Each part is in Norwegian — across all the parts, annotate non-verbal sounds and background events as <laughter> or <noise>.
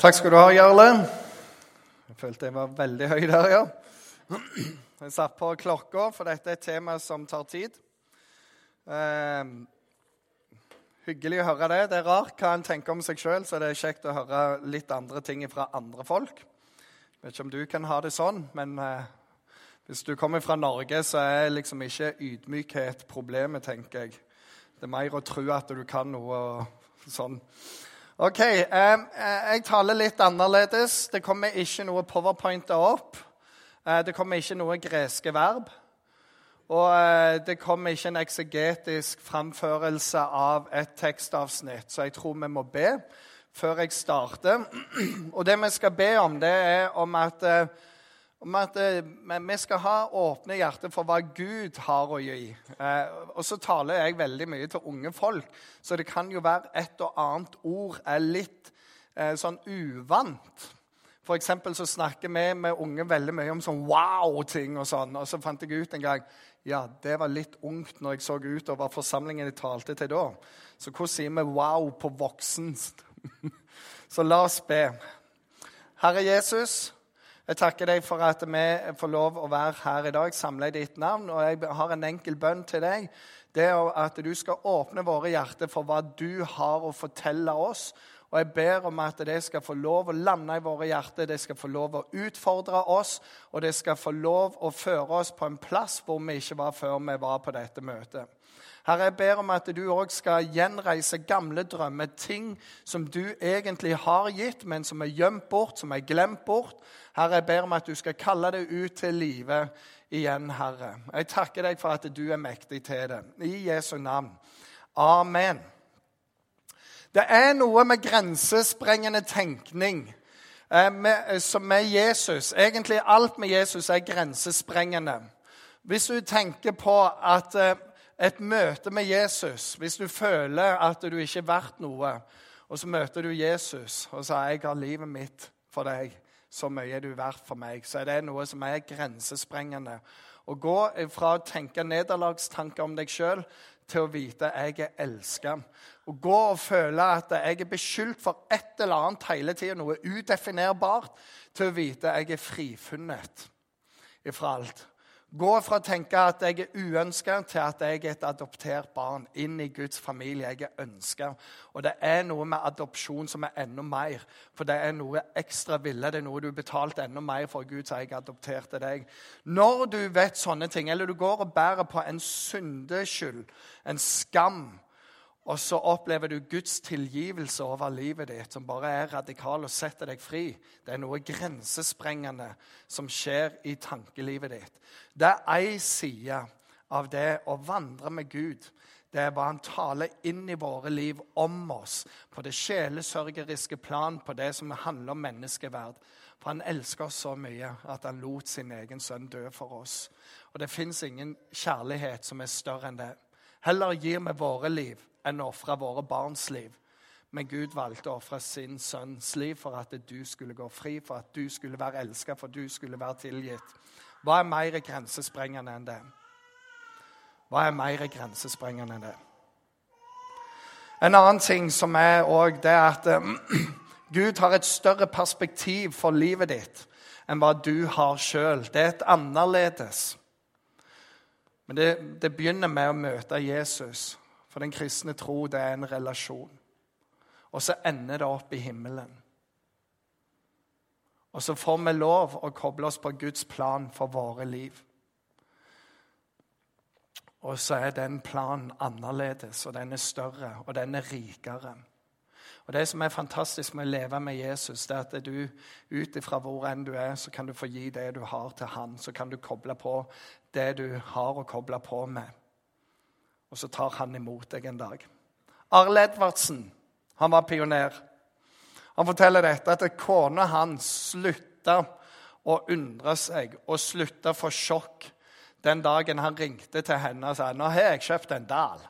Takk skal du ha, Jarle. Jeg følte jeg var veldig høy der, ja. Jeg satt på klokka, for dette er et tema som tar tid. Eh, hyggelig å høre det. Det er rart hva en tenker om seg sjøl, så det er kjekt å høre litt andre ting fra andre folk. Jeg vet ikke om du kan ha det sånn, men eh, hvis du kommer fra Norge, så er liksom ikke ydmykhet problemet, tenker jeg. Det er mer å tro at du kan noe og sånn. Ok, eh, Jeg taler litt annerledes. Det kommer ikke noe powerpointer opp. Eh, det kommer ikke noe greske verb. Og eh, det kommer ikke en eksegetisk framførelse av et tekstavsnitt. Så jeg tror vi må be før jeg starter. <clears throat> Og det vi skal be om, det er om at om at eh, vi skal ha åpne hjerter for hva Gud har å gi. Eh, og så taler jeg veldig mye til unge folk, så det kan jo være et og annet ord er litt eh, sånn uvant. For eksempel så snakker vi med unge veldig mye om sånn wow-ting og sånn. Og så fant jeg ut en gang ja, det var litt ungt når jeg så ut over forsamlingen jeg talte til da. Så hvordan sier vi wow på voksen? <laughs> så la oss be. Herre Jesus. Jeg takker deg for at vi får lov å være her i dag, samla i ditt navn. Og jeg har en enkel bønn til deg. Det er at du skal åpne våre hjerter for hva du har å fortelle oss. Og jeg ber om at det skal få lov å lande i våre hjerter, det skal få lov å utfordre oss, og det skal få lov å føre oss på en plass hvor vi ikke var før vi var på dette møtet. Herre, jeg ber om at du òg skal gjenreise gamle drømmer, ting som du egentlig har gitt, men som er gjemt bort, som er glemt bort. Herre, jeg ber om at du skal kalle det ut til live igjen, Herre. Jeg takker deg for at du er mektig til det. I Jesu navn. Amen. Det er noe med grensesprengende tenkning eh, med, som med Jesus. Egentlig alt med Jesus er grensesprengende. Hvis du tenker på at eh, et møte med Jesus, hvis du føler at du ikke er verdt noe, og så møter du Jesus og sier 'Jeg har livet mitt for deg', så mye er du verdt for meg, så er det noe som er grensesprengende. Å gå fra å tenke nederlagstanker om deg sjøl til å vite at jeg er elska. Å gå og føle at jeg er beskyldt for et eller annet hele tida, noe udefinerbart, til å vite at jeg er frifunnet ifra alt. Gå fra å tenke at jeg er uønska, til at jeg er et adoptert barn inn i Guds familie. Jeg er ønska. Og det er noe med adopsjon som er enda mer. For det er noe ekstra ville. Det er noe du betalte enda mer for Gud, så jeg adopterte deg. Når du vet sånne ting, eller du går og bærer på en syndeskyld, en skam og så opplever du Guds tilgivelse over livet ditt, som bare er radikal og setter deg fri. Det er noe grensesprengende som skjer i tankelivet ditt. Det er ei side av det å vandre med Gud. Det er hva han taler inn i våre liv om oss, på det sjelesørgeriske plan, på det som handler om menneskeverd. For han elsker oss så mye at han lot sin egen sønn dø for oss. Og det fins ingen kjærlighet som er større enn det. Heller gir vi våre liv enn å ofre våre barns liv. Men Gud valgte å ofre sin sønns liv for at du skulle gå fri, for at du skulle være elsket, for at du skulle være tilgitt. Hva er mer grensesprengende enn det? Hva er mer grensesprengende enn det? En annen ting som er òg, det er at um, <clears throat> Gud har et større perspektiv for livet ditt enn hva du har sjøl. Det er et annerledes. Men det, det begynner med å møte Jesus. For den kristne tro, det er en relasjon. Og så ender det opp i himmelen. Og så får vi lov å koble oss på Guds plan for våre liv. Og så er den planen annerledes, og den er større, og den er rikere. Og Det som er fantastisk med å leve med Jesus, det er at du ut ifra hvor enn du er, så kan du få gi det du har, til han. Så kan du koble på det du har å koble på med. Og så tar han imot deg en dag. Arle Edvardsen han var pioner. Han forteller dette at kona hans slutta å undre seg og slutta å få sjokk den dagen han ringte til henne og sa nå har jeg kjøpt en dal.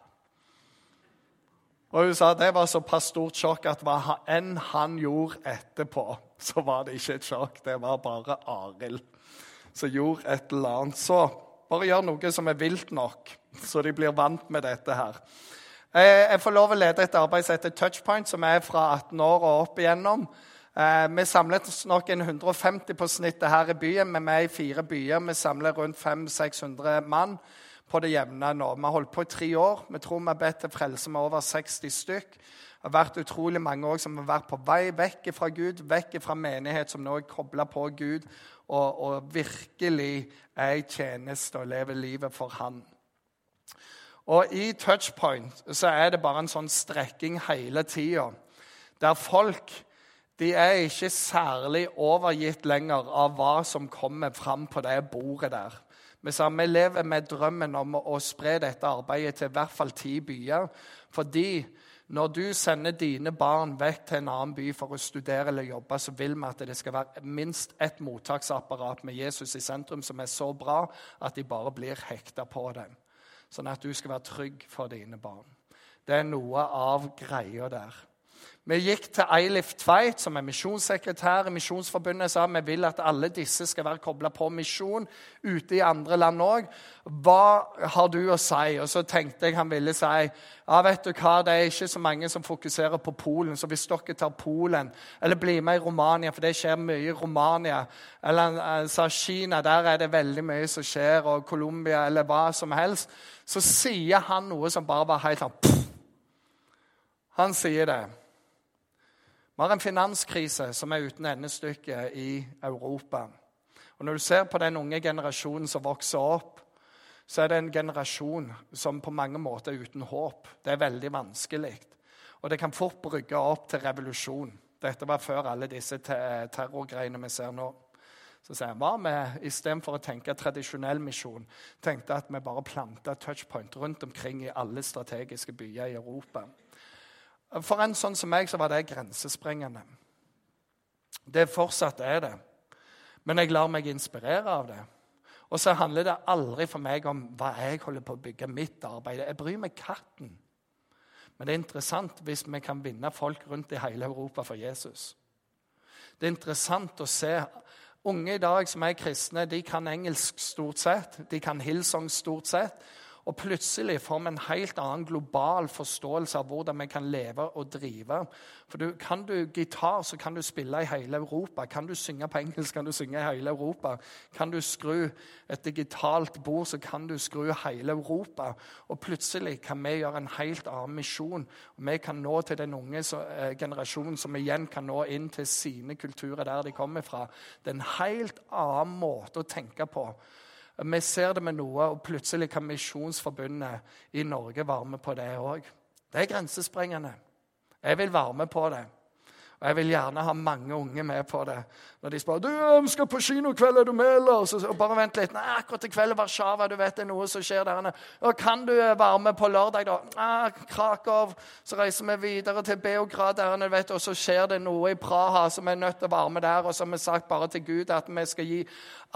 Og Hun sa det var såpass stort sjokk at hva enn han gjorde etterpå, så var det ikke et sjokk. Det var bare Arild som gjorde et eller annet. Så bare gjør noe som er vilt nok, så de blir vant med dette her. Jeg får lov å lede et arbeid som heter Touchpoint, som er fra 18 år og opp igjennom. Eh, vi samlet nok en 150 på snittet her i byen. Vi er i fire byer. Vi samler rundt 500-600 mann på det jevne nå. Vi har holdt på i tre år. Vi tror vi har bedt til frelse med over 60 stykk. Det har vært utrolig mange også som har vært på vei vekk fra Gud, vekk fra menighet, som nå er kobla på Gud og, og, virkelig er i tjeneste og lever livet for Han. Og I Touchpoint så er det bare en sånn strekking hele tida, der folk de er ikke særlig overgitt lenger av hva som kommer fram på det bordet der. Vi sa vi lever med drømmen om å spre dette arbeidet til i hvert fall ti byer. Fordi når du sender dine barn vekk til en annen by for å studere eller jobbe, så vil vi at det skal være minst ett mottaksapparat med Jesus i sentrum som er så bra at de bare blir hekta på dem. Sånn at du skal være trygg for dine barn. Det er noe av greia der. Vi gikk til Eilif Tveit, som er misjonssekretær i Misjonsforbundet, og sa vi vil at alle disse skal være kobla på misjon ute i andre land òg. Hva har du å si? Og så tenkte jeg han ville si ja, vet du hva, det er ikke så mange som fokuserer på Polen, så hvis dere tar Polen, eller blir med i Romania, for det skjer mye i Romania, eller han sa Kina, der er det veldig mye som skjer, og Colombia, eller hva som helst, så sier han noe som bare var helt sånn Han sier det. Vi har en finanskrise som er uten endestykke i Europa. Og Når du ser på den unge generasjonen som vokser opp, så er det en generasjon som på mange måter er uten håp. Det er veldig vanskelig. Og det kan fort brygge opp til revolusjon. Dette var før alle disse terrorgreiene vi ser nå. Så sier hva med istedenfor å tenke tradisjonell misjon, tenkte at vi bare planta touchpoint rundt omkring i alle strategiske byer i Europa. For en sånn som meg så var det grensesprengende. Det fortsatt er det. Men jeg lar meg inspirere av det. Og så handler det aldri for meg om hva jeg holder på å bygge mitt arbeid. Jeg bryr meg katten. Men det er interessant hvis vi kan vinne folk rundt i hele Europa for Jesus. Det er interessant å se unge i dag som er kristne. De kan engelsk stort sett, de kan Hillsong stort sett. Og plutselig får vi en helt annen global forståelse av hvordan vi kan leve og drive. For du, Kan du gitar, så kan du spille i hele Europa. Kan du synge på engelsk, kan du synge i hele Europa. Kan du skru et digitalt bord, så kan du skru hele Europa. Og plutselig kan vi gjøre en helt annen misjon. Vi kan nå til den unge eh, generasjonen, som igjen kan nå inn til sine kulturer der de kommer fra. Det er en helt annen måte å tenke på. Vi ser det med noe, og plutselig kan Misjonsforbundet i Norge være med på det òg. Det er grensesprengende. Jeg vil være med på det. Og jeg vil gjerne ha mange unge med på det. Når de spør du vi skal på kinokveld, er du med, eller? Så, og bare vent litt. Nei, akkurat i kveld i Warszawa, du vet det er noe som skjer der. Og kan du eh, være med på lørdag, da? Ah, Krakow. Så reiser vi videre til Beograd, der, vet, og så skjer det noe i Praha som er nødt til å være med der. Og så har vi sagt bare til Gud at vi skal gi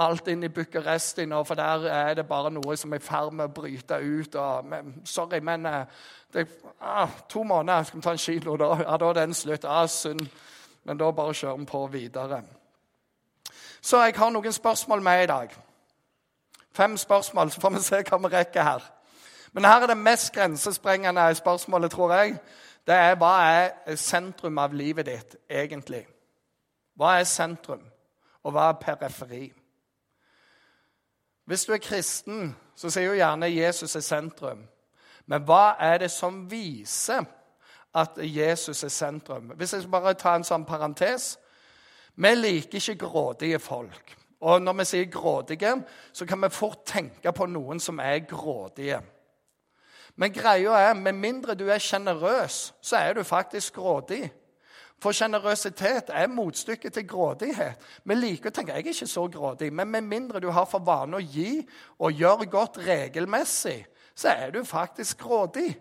alt inn i Bucuresti nå, for der er det bare noe som er i ferd med å bryte ut. Og, men, sorry, men eh, det, ah, To måneder, skal vi ta en kilo da? Ja, da er den slutt. Ah, synd. Men da bare kjører vi på videre. Så jeg har noen spørsmål med i dag. Fem spørsmål, så får vi se hva vi rekker her. Men her er det mest grensesprengende spørsmålet, tror jeg. Det er hva er sentrum av livet ditt egentlig? Hva er sentrum, og hva er periferi? Hvis du er kristen, så sier jo gjerne Jesus er sentrum. Men hva er det som viser at Jesus er sentrum? Hvis jeg bare ta en sånn parentes Vi liker ikke grådige folk. Og når vi sier grådige, så kan vi fort tenke på noen som er grådige. Men greia er, med mindre du er sjenerøs, så er du faktisk grådig. For sjenerøsitet er motstykket til grådighet. Vi liker å tenke jeg er ikke så grådig, men med mindre du har for vane å gi og gjøre godt regelmessig, så er du faktisk grådig.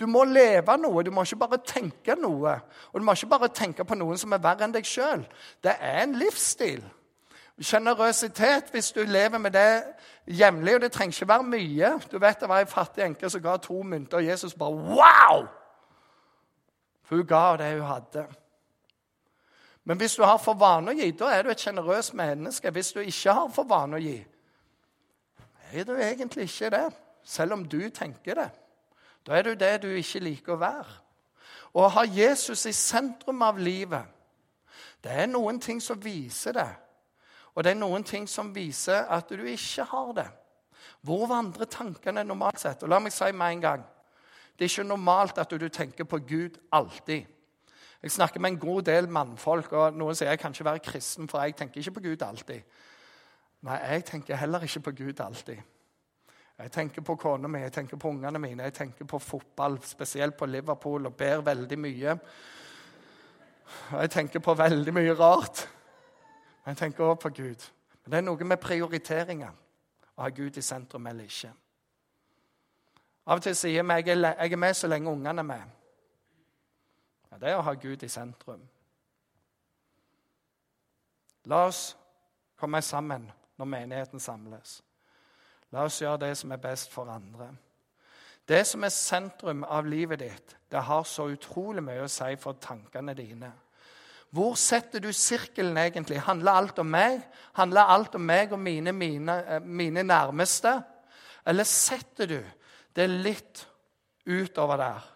Du må leve noe, du må ikke bare tenke noe. Og du må ikke bare tenke på noen som er verre enn deg sjøl. Det er en livsstil. Sjenerøsitet, hvis du lever med det jevnlig, og det trenger ikke være mye Du vet Det var ei fattig enke som ga to mynter, og Jesus bare Wow! For hun ga det hun hadde. Men hvis du har for vane å gi, da er du et sjenerøst menneske. Hvis du ikke har for vane å gi, er du egentlig ikke det selv om du tenker det. Da er du det du ikke liker å være. Å ha Jesus i sentrum av livet Det er noen ting som viser det, og det er noen ting som viser at du ikke har det. Hvor vandrer tankene normalt sett? Og la meg si med en gang det er ikke normalt at du tenker på Gud alltid. Jeg snakker med en god del mannfolk, og noen sier jeg kan ikke være kristen, for jeg tenker ikke på Gud alltid. Nei, jeg tenker heller ikke på Gud alltid. Jeg tenker på kona mi, jeg tenker på ungene mine, jeg tenker på fotball, spesielt på Liverpool, og ber veldig mye. Og jeg tenker på veldig mye rart. Men jeg tenker også på Gud. Men det er noe med prioriteringer. Å ha Gud i sentrum eller ikke. Av og til sier vi jeg er med så lenge ungene er med. Ja, det er å ha Gud i sentrum. La oss komme sammen når menigheten samles. La oss gjøre det som er best for andre. Det som er sentrum av livet ditt, det har så utrolig mye å si for tankene dine. Hvor setter du sirkelen egentlig? Handler alt om meg? Handler alt om meg og mine, mine, eh, mine nærmeste? Eller setter du det litt utover der?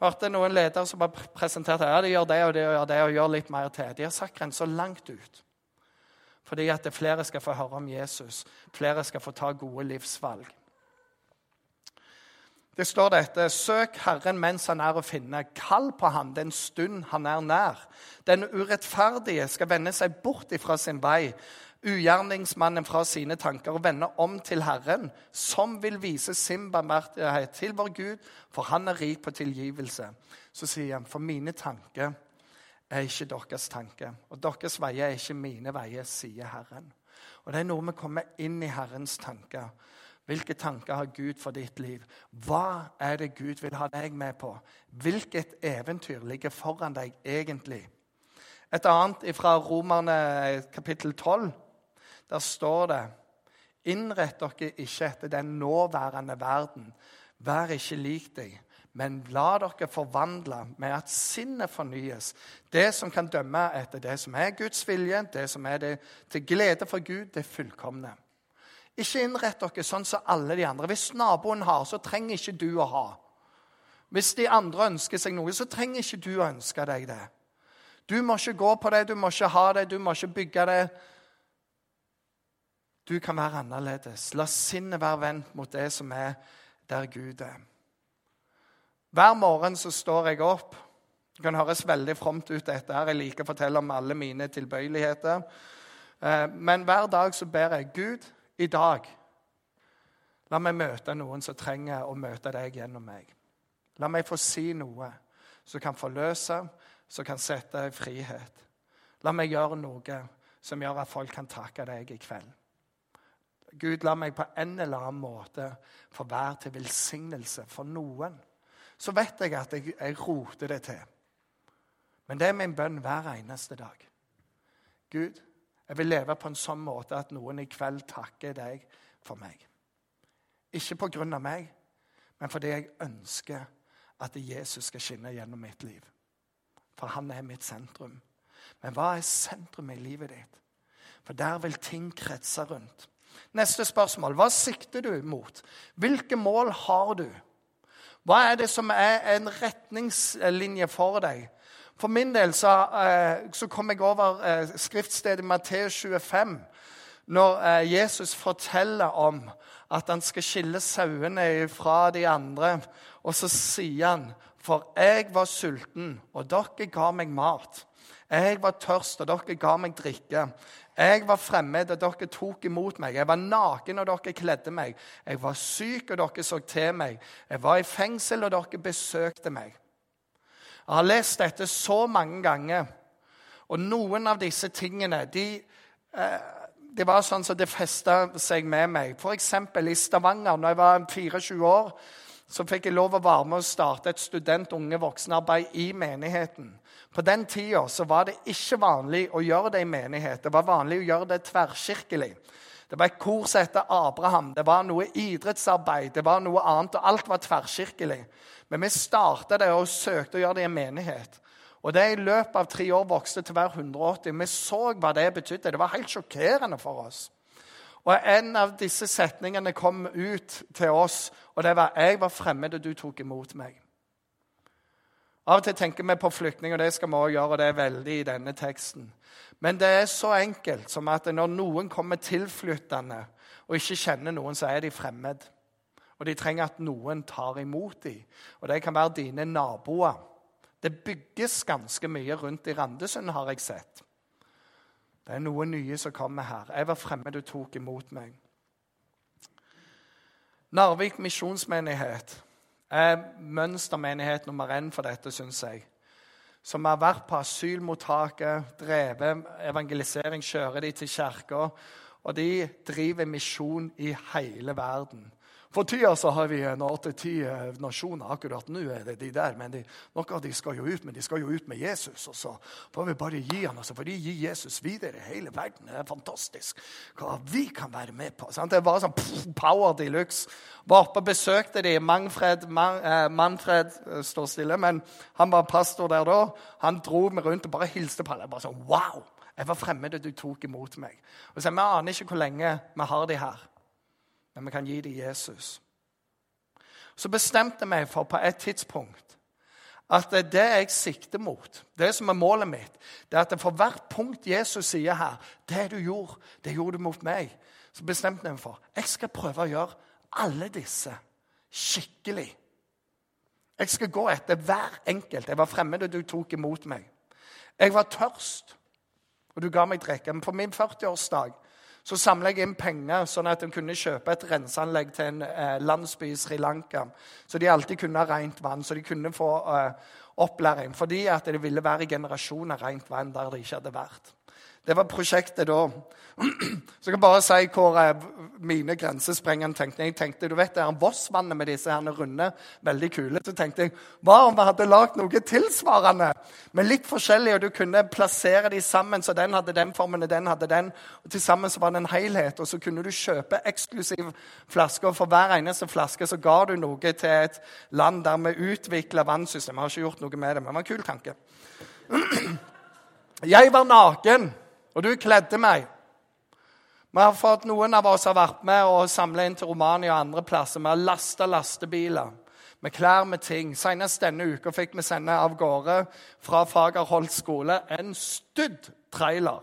Hørte noen ledere som har presentert ja, de gjør det og det og det og gjør litt mer til. De har satt grensa langt ut. Fordi at flere skal få høre om Jesus. Flere skal få ta gode livsvalg. Det står dette.: Søk Herren mens han er å finne. Kall på ham den stund han er nær. Den urettferdige skal vende seg bort ifra sin vei, ugjerningsmannen fra sine tanker, og vende om til Herren, som vil vise sin barmhjertighet til vår Gud, for han er rik på tilgivelse. Så sier han, for mine tanker er ikke deres tanke, og deres veier er ikke mine veier, sier Herren. Og Det er noe med å komme inn i Herrens tanker. Hvilke tanker har Gud for ditt liv? Hva er det Gud vil ha deg med på? Hvilket eventyr ligger foran deg egentlig? Et annet fra Romerne kapittel 12. Der står det Innrett dere ikke etter den nåværende verden. Vær ikke lik deg, men la dere forvandle med at sinnet fornyes. Det som kan dømme etter det som er Guds vilje, det som er det til glede for Gud, det fullkomne. Ikke innrett dere sånn som alle de andre. Hvis naboen har, så trenger ikke du å ha. Hvis de andre ønsker seg noe, så trenger ikke du å ønske deg det. Du må ikke gå på det, du må ikke ha det, du må ikke bygge det. Du kan være annerledes. La sinnet være vendt mot det som er der Gud er. Hver morgen så står jeg opp. Det kan høres veldig fromt ut, dette her. Jeg liker å fortelle om alle mine tilbøyeligheter. Eh, men hver dag så ber jeg Gud, i dag La meg møte noen som trenger å møte deg gjennom meg. La meg få si noe som kan forløse, som kan sette i frihet. La meg gjøre noe som gjør at folk kan takke deg i kveld. Gud, la meg på en eller annen måte få være til velsignelse for noen. Så vet jeg at jeg, jeg roter det til. Men det er min bønn hver eneste dag. Gud, jeg vil leve på en sånn måte at noen i kveld takker deg for meg. Ikke på grunn av meg, men fordi jeg ønsker at Jesus skal skinne gjennom mitt liv. For han er mitt sentrum. Men hva er sentrum i livet ditt? For der vil ting kretse rundt. Neste spørsmål. Hva sikter du mot? Hvilke mål har du? Hva er det som er en retningslinje for deg? For min del så, eh, så kom jeg over eh, skriftstedet Matteus 25, når eh, Jesus forteller om at han skal skille sauene fra de andre. Og så sier han, for jeg var sulten, og dere ga meg mat. Jeg var tørst, og dere ga meg drikke. Jeg var fremmed, og dere tok imot meg. Jeg var naken, og dere kledde meg. Jeg var syk, og dere så til meg. Jeg var i fengsel, og dere besøkte meg. Jeg har lest dette så mange ganger. Og noen av disse tingene de, eh, det var sånn som det festa seg med meg. F.eks. i Stavanger, når jeg var 24 år, så fikk jeg lov å være med å starte et student unge voksenarbeid i menigheten. På den tida var det ikke vanlig å gjøre det i menighet. Det var vanlig å gjøre det tverrkirkelig. Det var et kor som het Abraham. Det var noe idrettsarbeid. Det var noe annet, og alt var tverrkirkelig. Men vi starta det og søkte å gjøre det i en menighet. Og det i løpet av tre år vokste til hver 180. Vi så hva det betydde. Det var helt sjokkerende for oss. Og En av disse setningene kom ut til oss, og det var 'Jeg var fremmed, og du tok imot meg'. Av og til tenker vi på flyktninger, og det skal vi også gjøre, og det er veldig i denne teksten. Men det er så enkelt som at når noen kommer tilflyttende og ikke kjenner noen, så er de fremmed. Og de trenger at noen tar imot dem. Og det kan være dine naboer. Det bygges ganske mye rundt i Randesund, har jeg sett. Det er noen nye som kommer her. Jeg var fremmed du tok imot meg. Narvik misjonsmenighet er mønstermenighet nummer én for dette, syns jeg. Som har vært på asylmottaket, drevet evangelisering, kjører de til kirka. Og de driver misjon i hele verden. For tida så har vi åtte-ti nasjoner. Akkurat nå er det de der. men de, Noen av de skal jo ut, men de skal jo ut med Jesus. Og så får vi bare gi han, altså, for de gir Jesus videre i hele verden. Det er fantastisk hva vi kan være med på. Sant? Det var sånn power de luxe. Var oppe og besøkte de. Manfred, Man, eh, Manfred eh, står stille, men han var pastor der da. Han dro meg rundt og bare hilste på alle. Bare sånn, wow! Jeg var fremmed, og du tok imot meg. Og så, Vi aner ikke hvor lenge vi har de her men vi kan gi dem Jesus. Så bestemte jeg meg for på et tidspunkt at det jeg sikter mot, det som er målet mitt, det er at for hvert punkt Jesus sier her Det du gjorde, det gjorde du mot meg. Så bestemte jeg meg for jeg skal prøve å gjøre alle disse skikkelig. Jeg skal gå etter hver enkelt. Jeg var fremmed, og du tok imot meg. Jeg var tørst, og du ga meg drikke. Men på min 40-årsdag så samla jeg inn penger sånn at de kunne kjøpe et renseanlegg til en eh, landsby i Sri Lanka. Så de alltid kunne ha rent vann, så de kunne få eh, opplæring. Fordi at det ville være generasjoner rent vann der det ikke hadde vært. Det var prosjektet da. Så jeg kan bare si hvor mine grensesprengende tenkte. Jeg tenkte, du vet, det er Vossvannet med disse her runde, veldig kule. Så tenkte jeg hva om vi hadde lagd noe tilsvarende, men litt forskjellig, og du kunne plassere de sammen, så den hadde den formen, og den hadde den. og Til sammen så var det en helhet. Og så kunne du kjøpe eksklusiv flaske, og for hver eneste flaske så ga du noe til et land der vi utvikla vannsystem. Jeg har ikke gjort noe med det, men det var en kul tanke. <clears throat> Jeg var naken og du kledde meg. Vi har fått, Noen av oss har vært med og samla inn til Romania og andre plasser. Vi har lasta lastebiler med klær med ting. Senest denne uka fikk vi sende av gårde fra Fagerholt skole en studd trailer.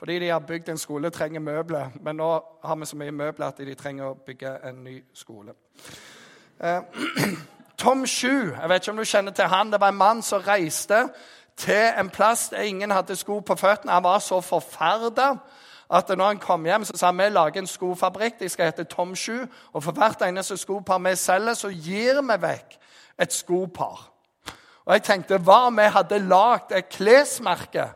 Fordi de har bygd en skole, trenger møbler. Men nå har vi så mye møbler at de trenger å bygge en ny skole. Eh, <clears throat> Tom Sju, jeg vet ikke om du kjenner til han, det var en mann som reiste til en plass der ingen hadde sko på føttene. Han var så forferda at når han kom hjem, så sa han vi lager en skofabrikk. De skal hete Tom Shoe. Og for hvert eneste skopar vi selger, så gir vi vekk et skopar. Og jeg tenkte, hva om vi hadde lagd et klesmerke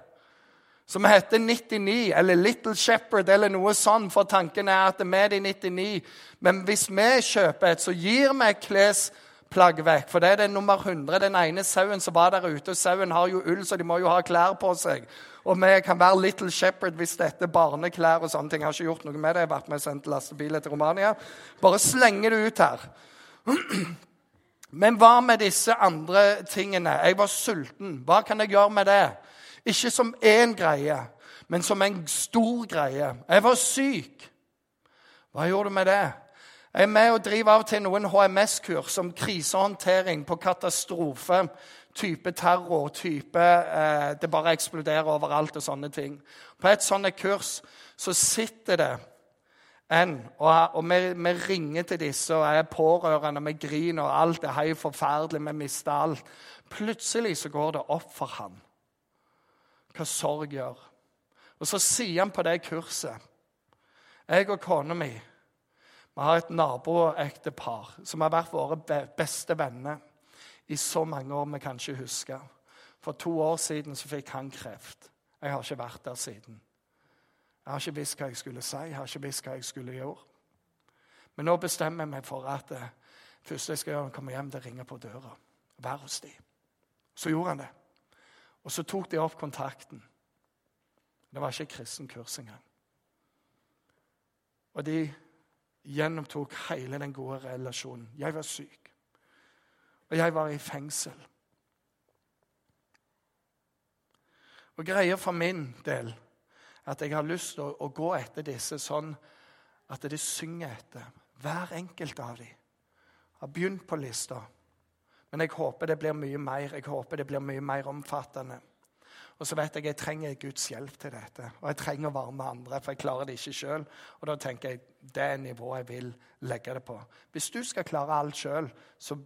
som heter 99, eller Little Shepherd, eller noe sånt, for tanken er at vi er de 99. Men hvis vi kjøper et, så gir vi et klesmerke plagg vekk. For det er det nummer 100, den ene sauen som var der ute. og Sauen har jo ull, så de må jo ha klær på seg. Og vi kan være Little Shepherd hvis dette er barneklær og sånne ting. Jeg har ikke gjort noe med det. Jeg har vært med og sendt lastebiler til Romania. Bare slenge det ut her. <clears throat> Men hva med disse andre tingene? Jeg var sulten. Hva kan jeg gjøre med det? Ikke som én greie, men som en stor greie. Jeg var syk. Hva gjorde du med det? Jeg er med og driver av og til noen HMS-kurs om krisehåndtering på katastrofe, type terror, type eh, Det bare eksploderer overalt og sånne ting. På et sånt kurs så sitter det en, og, og vi, vi, ringer til disse og er pårørende, vi griner, og alt er helt forferdelig, vi mister alt. Plutselig så går det opp for han hva sorg gjør. Og så sier han på det kurset Jeg og kona mi vi har et naboektepar som har vært våre beste venner i så mange år vi kan ikke huske. For to år siden så fikk han kreft. Jeg har ikke vært der siden. Jeg har ikke visst hva jeg skulle si, jeg har ikke visst hva jeg skulle gjøre. Men nå bestemmer jeg meg for at det første jeg skal gjøre, er å komme hjem til å ringe på døra. Være hos dem. Så gjorde han det. Og så tok de opp kontakten. Det var ikke kristen kurs engang. Og de gjennomtok hele den gode relasjonen. Jeg var syk, og jeg var i fengsel. Og Greia for min del at jeg har lyst til å gå etter disse sånn at de synger etter hver enkelt av dem. Har begynt på lista. Men jeg håper det blir mye mer. Jeg håper det blir mye mer omfattende. Og så vet jeg jeg trenger Guds hjelp til dette. Og jeg trenger å være med andre, for jeg klarer det ikke sjøl. Og da tenker jeg det er nivået jeg vil legge det på. Hvis du skal klare alt sjøl, så,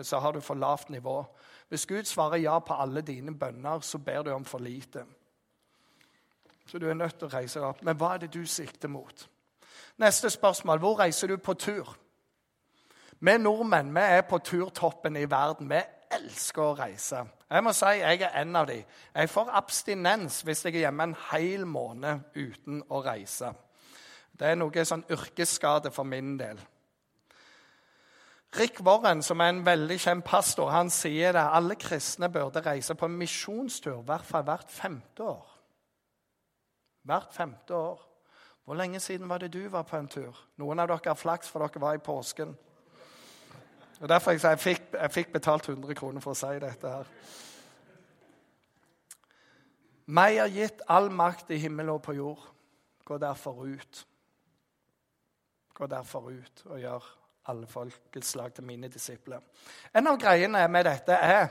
så, har du for lavt nivå. Hvis Gud svarer ja på alle dine bønner, så ber du om for lite. Så du er nødt til å reise deg opp. Men hva er det du sikter mot? Neste spørsmål. Hvor reiser du på tur? Vi nordmenn vi er på turtoppen i verden. Vi elsker å reise. Jeg må si jeg er en av dem. Jeg får abstinens hvis jeg er hjemme en hel måned uten å reise. Det er noe sånn yrkesskade for min del. Rick Warren, som er en veldig kjent pastor, han sier det alle kristne burde reise på misjonstur i hvert fall hvert femte år. Hvert femte år. Hvor lenge siden var det du var på en tur? Noen av dere har flaks, for dere var i påsken. Og Derfor jeg, jeg, fikk, jeg fikk betalt 100 kroner for å si dette. her. Meg er gitt all makt i himmel og på jord. Gå derfor ut. Gå derfor ut og gjør alle folkeslag til mine disipler. En av greiene med dette er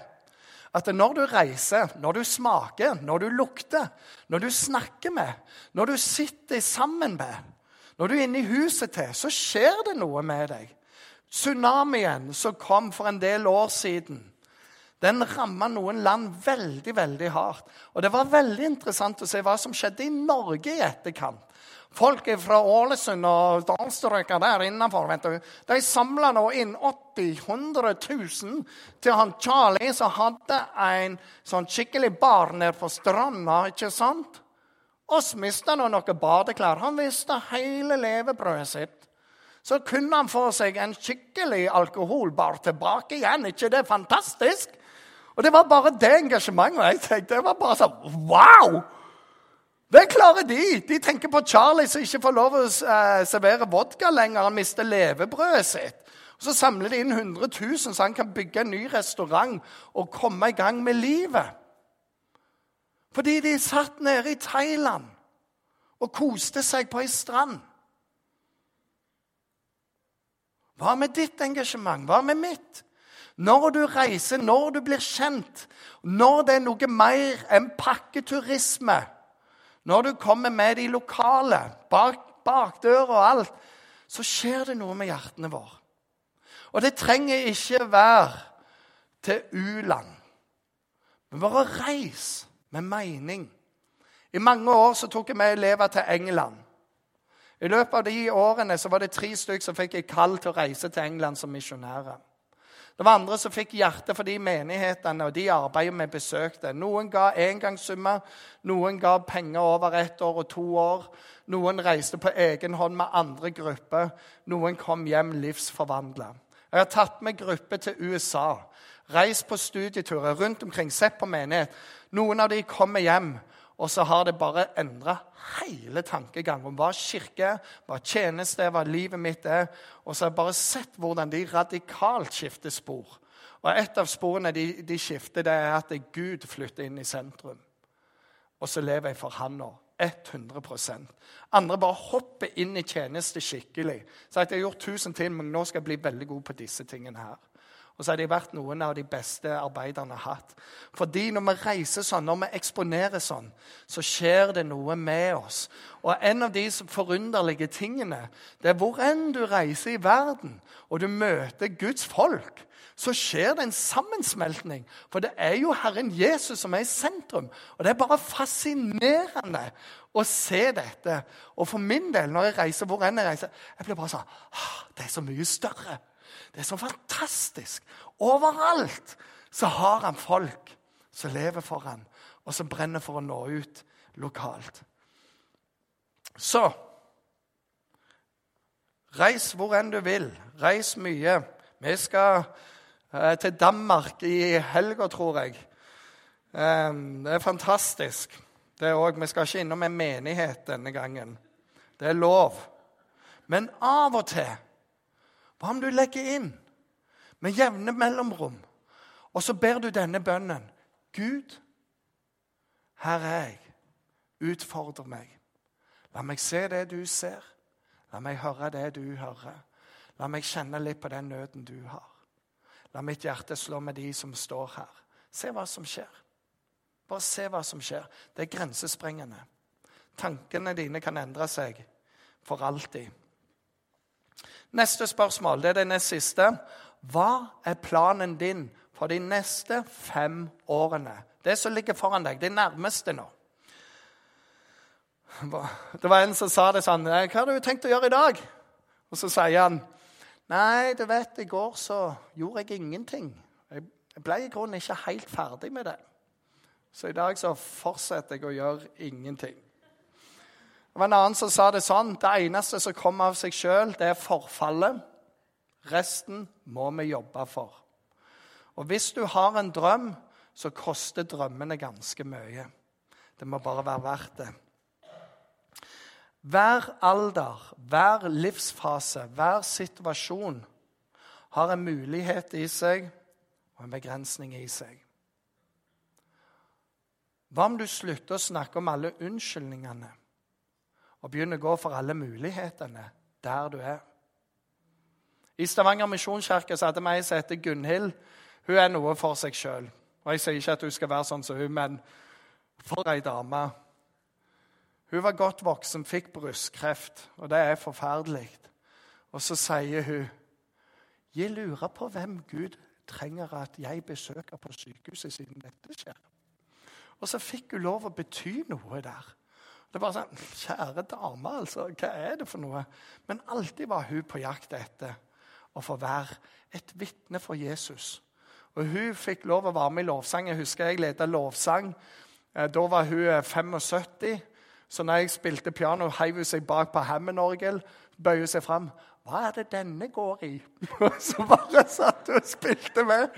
at når du reiser, når du smaker, når du lukter, når du snakker med, når du sitter sammen med, når du er inne i huset til, så skjer det noe med deg. Tsunamien som kom for en del år siden, den ramma noen land veldig veldig hardt. Og Det var veldig interessant å se hva som skjedde i Norge i etterkant. Folk fra Ålesund og dalstrøka der innenfor vet du, de samla nå inn 80 000-100 000 til han Charlie, som hadde en sånn skikkelig bar nede på stranda. ikke sant? Oss mista nå noen badeklær. Han mista hele levebrødet sitt så kunne han få seg en skikkelig alkoholbar tilbake igjen. ikke det fantastisk? Og Det var bare det engasjementet. jeg tenkte, Det var bare sånn Wow! Det klarer de. De tenker på Charlie som ikke får lov å uh, servere vodka lenger. Han mister levebrødet sitt. Og Så samler de inn 100 000, så han kan bygge en ny restaurant og komme i gang med livet. Fordi de satt nede i Thailand og koste seg på ei strand. Hva med ditt engasjement? Hva med mitt? Når du reiser, når du blir kjent, når det er noe mer enn pakketurisme, når du kommer med de lokale, bak bakdøra og alt, så skjer det noe med hjertene våre. Og det trenger ikke være til u-land. Men bare reis med mening. I mange år så tok jeg med elever til England. I løpet av de årene så var det tre stykker som fikk et kall til å reise til England som misjonærer. Det var andre som fikk hjerte for de menighetene og de arbeidet vi besøkte. Noen ga engangssummer, noen ga penger over ett år og to år. Noen reiste på egen hånd med andre grupper. Noen kom hjem livsforvandla. Jeg har tatt med grupper til USA. Reist på studieturer rundt omkring, sett på menighet. Noen av de kommer hjem og så har det bare endra hele tankegangen. om Hva kirke hva tjeneste hva livet mitt er. Og så har jeg bare sett hvordan de radikalt skifter spor. Og Et av sporene de, de skifter, det er at Gud flytter inn i sentrum. Og så lever jeg for Han nå. 100% Andre bare hopper inn i tjeneste skikkelig. Så jeg har gjort tusen ting, men nå skal jeg bli veldig god på disse tingene her. Og så har de vært noen av de beste arbeiderne har hatt. Fordi når vi reiser sånn, når vi eksponerer sånn, så skjer det noe med oss. Og en av de forunderlige tingene det er hvor enn du reiser i verden, og du møter Guds folk, så skjer det en sammensmeltning. For det er jo Herren Jesus som er i sentrum. Og det er bare fascinerende å se dette. Og for min del, når jeg reiser hvor enn jeg reiser, jeg blir bare sånn Det er så mye større. Det er så fantastisk. Overalt så har han folk som lever for han, og som brenner for å nå ut lokalt. Så Reis hvor enn du vil. Reis mye. Vi skal eh, til Danmark i helga, tror jeg. Eh, det er fantastisk. Det er også, vi skal ikke innom en menighet denne gangen. Det er lov. Men av og til hva om du legger inn med jevne mellomrom, og så ber du denne bønnen? Gud, her er jeg. Utfordre meg. La meg se det du ser. La meg høre det du hører. La meg kjenne litt på den nøden du har. La mitt hjerte slå med de som står her. Se hva som skjer. Bare se hva som skjer. Det er grensesprengende. Tankene dine kan endre seg for alltid. Neste spørsmål, det er det nest siste. Hva er planen din for de neste fem årene? Det som ligger foran deg, det nærmeste nå. Det var en som sa det sånn 'Hva har du tenkt å gjøre i dag?' Og så sier han, 'Nei, du vet, i går så gjorde jeg ingenting.' Jeg ble i grunnen ikke helt ferdig med det. Så i dag så fortsetter jeg å gjøre ingenting. Det var en annen som sa det sånn Det eneste som kommer av seg sjøl, det er forfallet. Resten må vi jobbe for. Og hvis du har en drøm, så koster drømmene ganske mye. Det må bare være verdt det. Hver alder, hver livsfase, hver situasjon har en mulighet i seg og en begrensning i seg. Hva om du slutter å snakke om alle unnskyldningene og begynner å gå for alle mulighetene der du er? I Stavanger misjonskirke hadde vi ei som heter Gunhild. Hun er noe for seg sjøl. Jeg sier ikke at hun skal være sånn som hun, men for ei dame. Hun var godt voksen, fikk brystkreft, og det er forferdelig. Og så sier hun Jeg lurer på hvem Gud trenger at jeg besøker på sykehuset siden dette skjer. Og så fikk hun lov å bety noe der. Det var sånn, Kjære dame, altså, hva er det for noe? Men alltid var hun på jakt etter å få være et vitne for Jesus. Og Hun fikk lov å være med i lovsang. Jeg husker jeg ledet lovsang. Eh, da var hun 75. Så når jeg spilte piano, heiv hun seg bak på Hammond-orgel, hun seg fram. 'Hva er det denne går i?' <laughs> så bare satt hun og spilte med.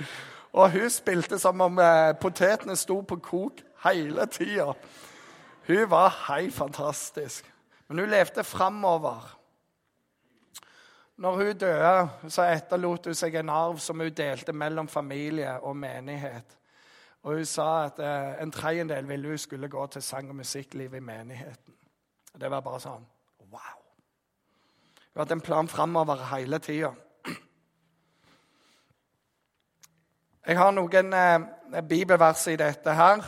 Og hun spilte som om eh, potetene sto på kok hele tida. Hun var helt fantastisk. Men hun levde framover. Når hun døde, så etterlot hun seg en arv som hun delte mellom familie og menighet. Og hun sa at eh, en tredjedel ville hun skulle gå til sang- og musikkliv i menigheten. Det var bare sånn wow. Hun hadde en plan framover hele tida. Jeg har noen eh, bibelvers i dette her.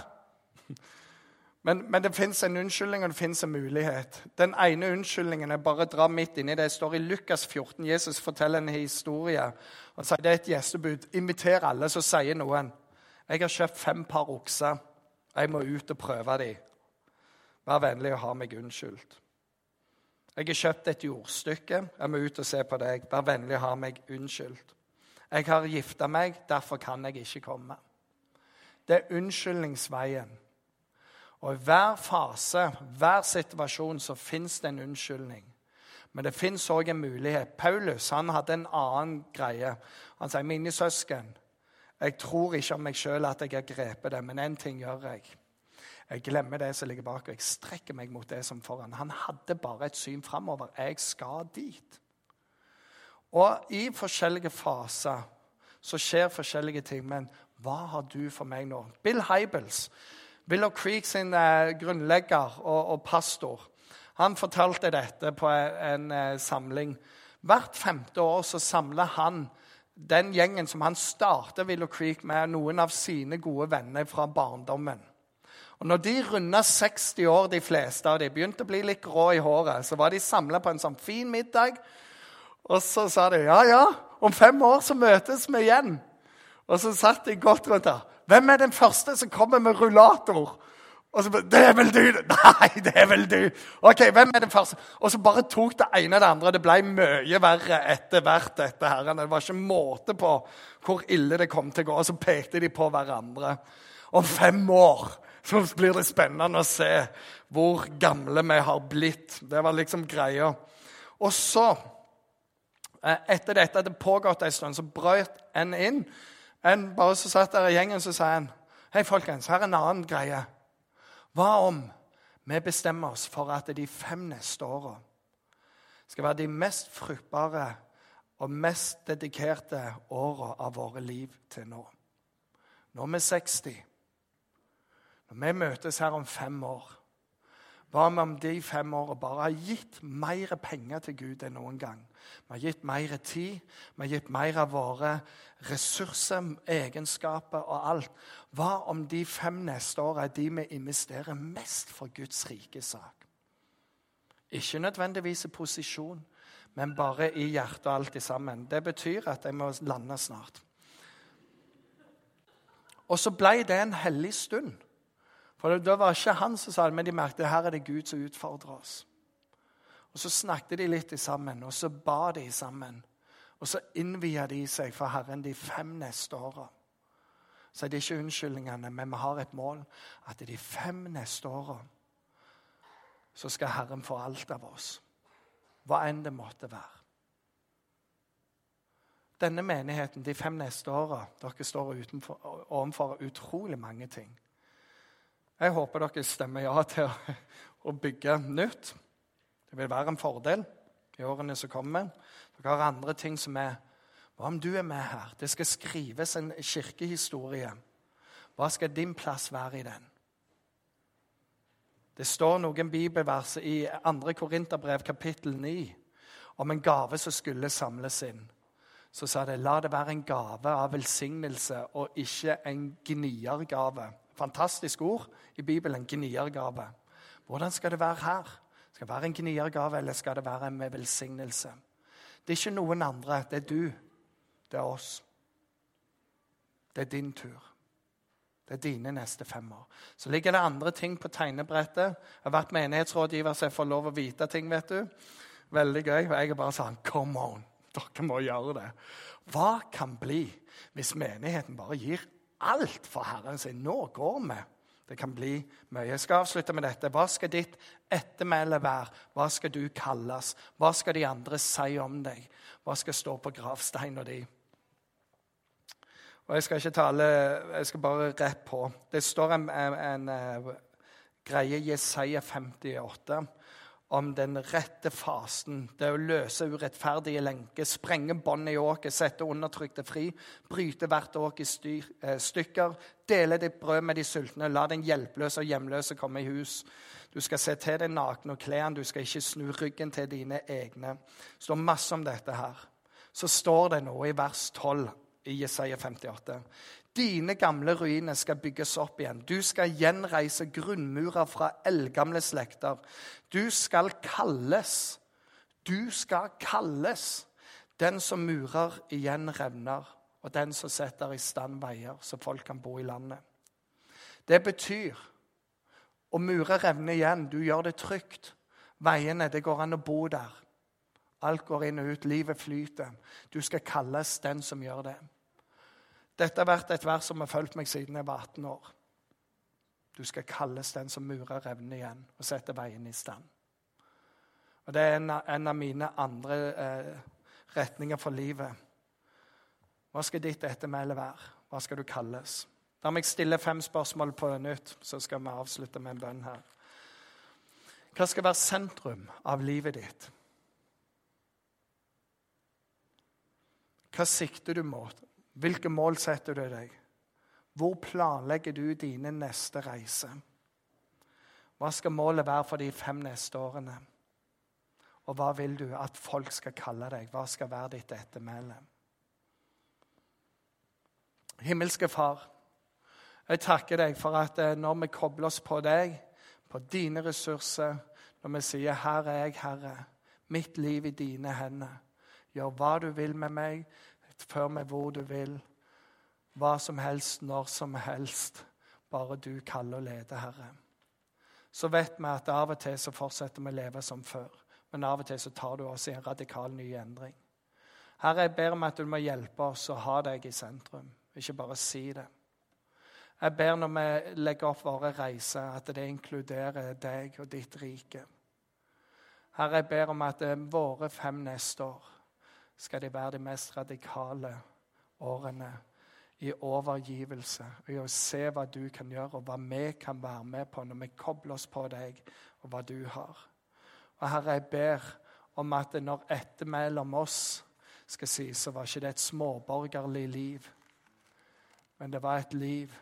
Men, men det fins en unnskyldning og det fins en mulighet. Den ene unnskyldningen er bare å dra midt inni det. Det står i Lukas 14. Jesus forteller en historie. Han sier det er et gjestebud. Inviter alle, så sier noen jeg har kjøpt fem par okser. Jeg må ut og prøve dem. Vær vennlig og ha meg unnskyldt. Jeg har kjøpt et jordstykke. Jeg må ut og se på deg. Vær vennlig og ha meg unnskyldt. Jeg har gifta meg, derfor kan jeg ikke komme. Det er unnskyldningsveien. Og i hver fase, hver situasjon, så fins det en unnskyldning. Men det fins òg en mulighet. Paulus han hadde en annen greie. Han sier, 'Mine søsken, jeg tror ikke om meg sjøl at jeg har grepet det, men én ting gjør jeg. Jeg glemmer det som ligger bak, og jeg strekker meg mot det som foran. Han hadde bare et syn framover. Jeg skal dit. Og i forskjellige faser så skjer forskjellige ting. Men hva har du for meg nå? Bill Hybels, Willow Creek sin eh, grunnlegger og, og, pastor, han fortalte dette på en, en eh, samling. Hvert femte år så samler han den gjengen som han startet Willow Creek med, noen av sine gode venner fra barndommen. Og når de runda 60 år, de fleste av de, begynte å bli litt grå i håret, så var de samla på en sånn fin middag. Og så sa de ja, ja, om fem år så møtes vi igjen. Og så satt de godt rundt der. Hvem er den første som kommer med rullator? Og så, 'Det er vel du!' <laughs> 'Nei, det er vel du!' Ok, hvem er den første? Og så bare tok det ene og det andre. Det ble mye verre etter hvert. dette her. Det var ikke måte på hvor ille det kom til å gå. Og så pekte de på hverandre. Om fem år så blir det spennende å se hvor gamle vi har blitt. Det var liksom greia. Og så, eh, etter dette hadde pågått en stund, så brøt en inn. En bare så satt der i gjengen så sa han, 'Hei, folkens, her er en annen greie.' Hva om vi bestemmer oss for at de fem neste åra skal være de mest fruktbare og mest dedikerte åra av våre liv til nå? Nå er vi 60. Når vi møtes her om fem år, Hva om de fem åra bare har gitt mer penger til Gud enn noen gang? Vi har gitt mer tid, vi har gitt mer av våre ressurser, egenskaper og alt. Hva om de fem neste åra er de vi investerer mest for Guds rike sak? Ikke nødvendigvis i posisjon, men bare i hjertet og alt sammen. Det betyr at jeg må lande snart. Og så ble det en hellig stund. For det var ikke han som sa det, men de merket her er det Gud som utfordrer oss. Og Så snakket de litt sammen, og så ba de sammen. Og så innvia de seg for Herren de fem neste åra. Så er det ikke unnskyldningene, men vi har et mål. At de fem neste åra så skal Herren få alt av oss. Hva enn det måtte være. Denne menigheten de fem neste åra Dere står overfor utrolig mange ting. Jeg håper dere stemmer ja til å, bygge nytt. Det vil være en fordel i årene som kommer. Dere har andre ting som er Hva om du er med her? Det skal skrives en kirkehistorie. Hva skal din plass være i den? Det står noen bibelvers i 2. Korinterbrev kapittel 9 om en gave som skulle samles inn. Så sa det la det være en gave av velsignelse og ikke en gniergave. Fantastisk ord i Bibelen, gniergave. Hvordan skal det være her? Skal det være en gniergave, eller skal det være en velsignelse? Det er ikke noen andre. Det er du. Det er oss. Det er din tur. Det er dine neste fem år. Så ligger det andre ting på tegnebrettet. Jeg har vært menighetsrådgiver, så jeg får lov å vite ting. vet du. Veldig gøy. Og jeg er bare sånn Come on! Dere må gjøre det. Hva kan bli hvis menigheten bare gir alt for Herren sin? Nå går vi. Det kan bli mye. Jeg skal avslutte med dette. Hva skal ditt ettermæle være? Hva skal du kalles? Hva skal de andre si om deg? Hva skal stå på gravsteina di? Og Jeg skal ikke tale, jeg skal bare rett på. Det står en, en, en, en greie Jesaja 58 om den rette fasen. Det er å løse urettferdige lenker, sprenge bånd i åket, sette undertrykte fri, bryte hvert åk i eh, stykker, dele ditt brød med de sultne, la den hjelpeløse og hjemløse komme i hus. Du skal se til deg naken og kle du skal ikke snu ryggen til dine egne. Det står masse om dette her. Så står det noe i vers 12 i Jesaja 58. Dine gamle ruiner skal bygges opp igjen. Du skal gjenreise grunnmurer fra eldgamle slekter. Du skal kalles, du skal kalles den som murer igjen revner, og den som setter i stand veier, så folk kan bo i landet. Det betyr å mure revner igjen. Du gjør det trygt. Veiene, det går an å bo der. Alt går inn og ut. Livet flyter. Du skal kalles den som gjør det. Dette har vært et vers som har fulgt meg siden jeg var 18 år. Du skal kalles den som murer revnene igjen og setter veien i stand. Og Det er en, av mine andre eh, retninger for livet. Hva skal ditt ettermæle være? Hva skal du kalles? La meg stille fem spørsmål på nytt, så skal vi avslutte med en bønn her. Hva skal være sentrum av livet ditt? Hva sikter du mot? Hvilke mål setter du deg? Hvor planlegger du dine neste reise? Hva skal målet være for de fem neste årene? Og hva vil du at folk skal kalle deg? Hva skal være ditt ettermæle? Himmelske Far, jeg takker deg for at eh, når vi kobler oss på deg, på dine ressurser, når vi sier 'Her er jeg, Herre', mitt liv i dine hender, gjør hva du vil med meg, Før meg hvor du vil. Hva som helst, når som helst. Bare du kaller og leder, Herre. Så vet vi at av og til så fortsetter vi å leve som før. Men av og til så tar du oss i en radikal ny endring. Herre, jeg ber om at du må hjelpe oss å ha deg i sentrum, ikke bare si det. Jeg ber når vi legger opp våre reiser, at det inkluderer deg og ditt rike. Herre, jeg ber om at våre fem neste år skal de være de mest radikale årene i overgivelse i å se hva du kan gjøre, og hva vi kan være med på når vi kobler oss på deg, og hva du har. Og Herre, jeg ber om at når etter mellom oss skal sies, så var ikke det et småborgerlig liv, men det var et liv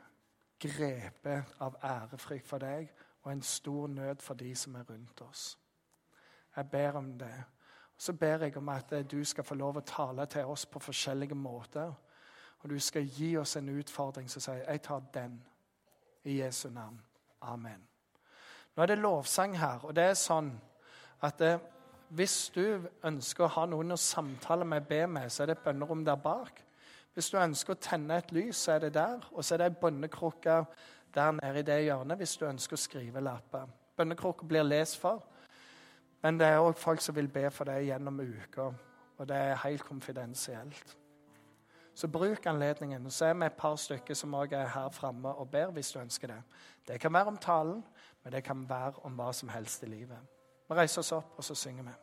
grepet av ærefrykt for deg, og en stor nød for de som er rundt oss. Jeg ber om det. Så ber jeg om at du skal få lov å tale til oss på forskjellige måter. Og du skal gi oss en utfordring som sier 'Jeg tar den'. I Jesu navn. Amen. Nå er det lovsang her, og det er sånn at det, hvis du ønsker å ha noen å samtale med, be med, så er det et bønnerom der bak. Hvis du ønsker å tenne et lys, så er det der. Og så er det ei bønnekrukke der nede i det hjørnet hvis du ønsker å skrive lapper. Bønnekrukka blir lest for. Men det er òg folk som vil be for deg gjennom uka, og det er helt konfidensielt. Så bruk anledningen. Så er vi et par stykker som òg er her framme og ber hvis du ønsker det. Det kan være om talen, men det kan være om hva som helst i livet. Vi reiser oss opp, og så synger vi.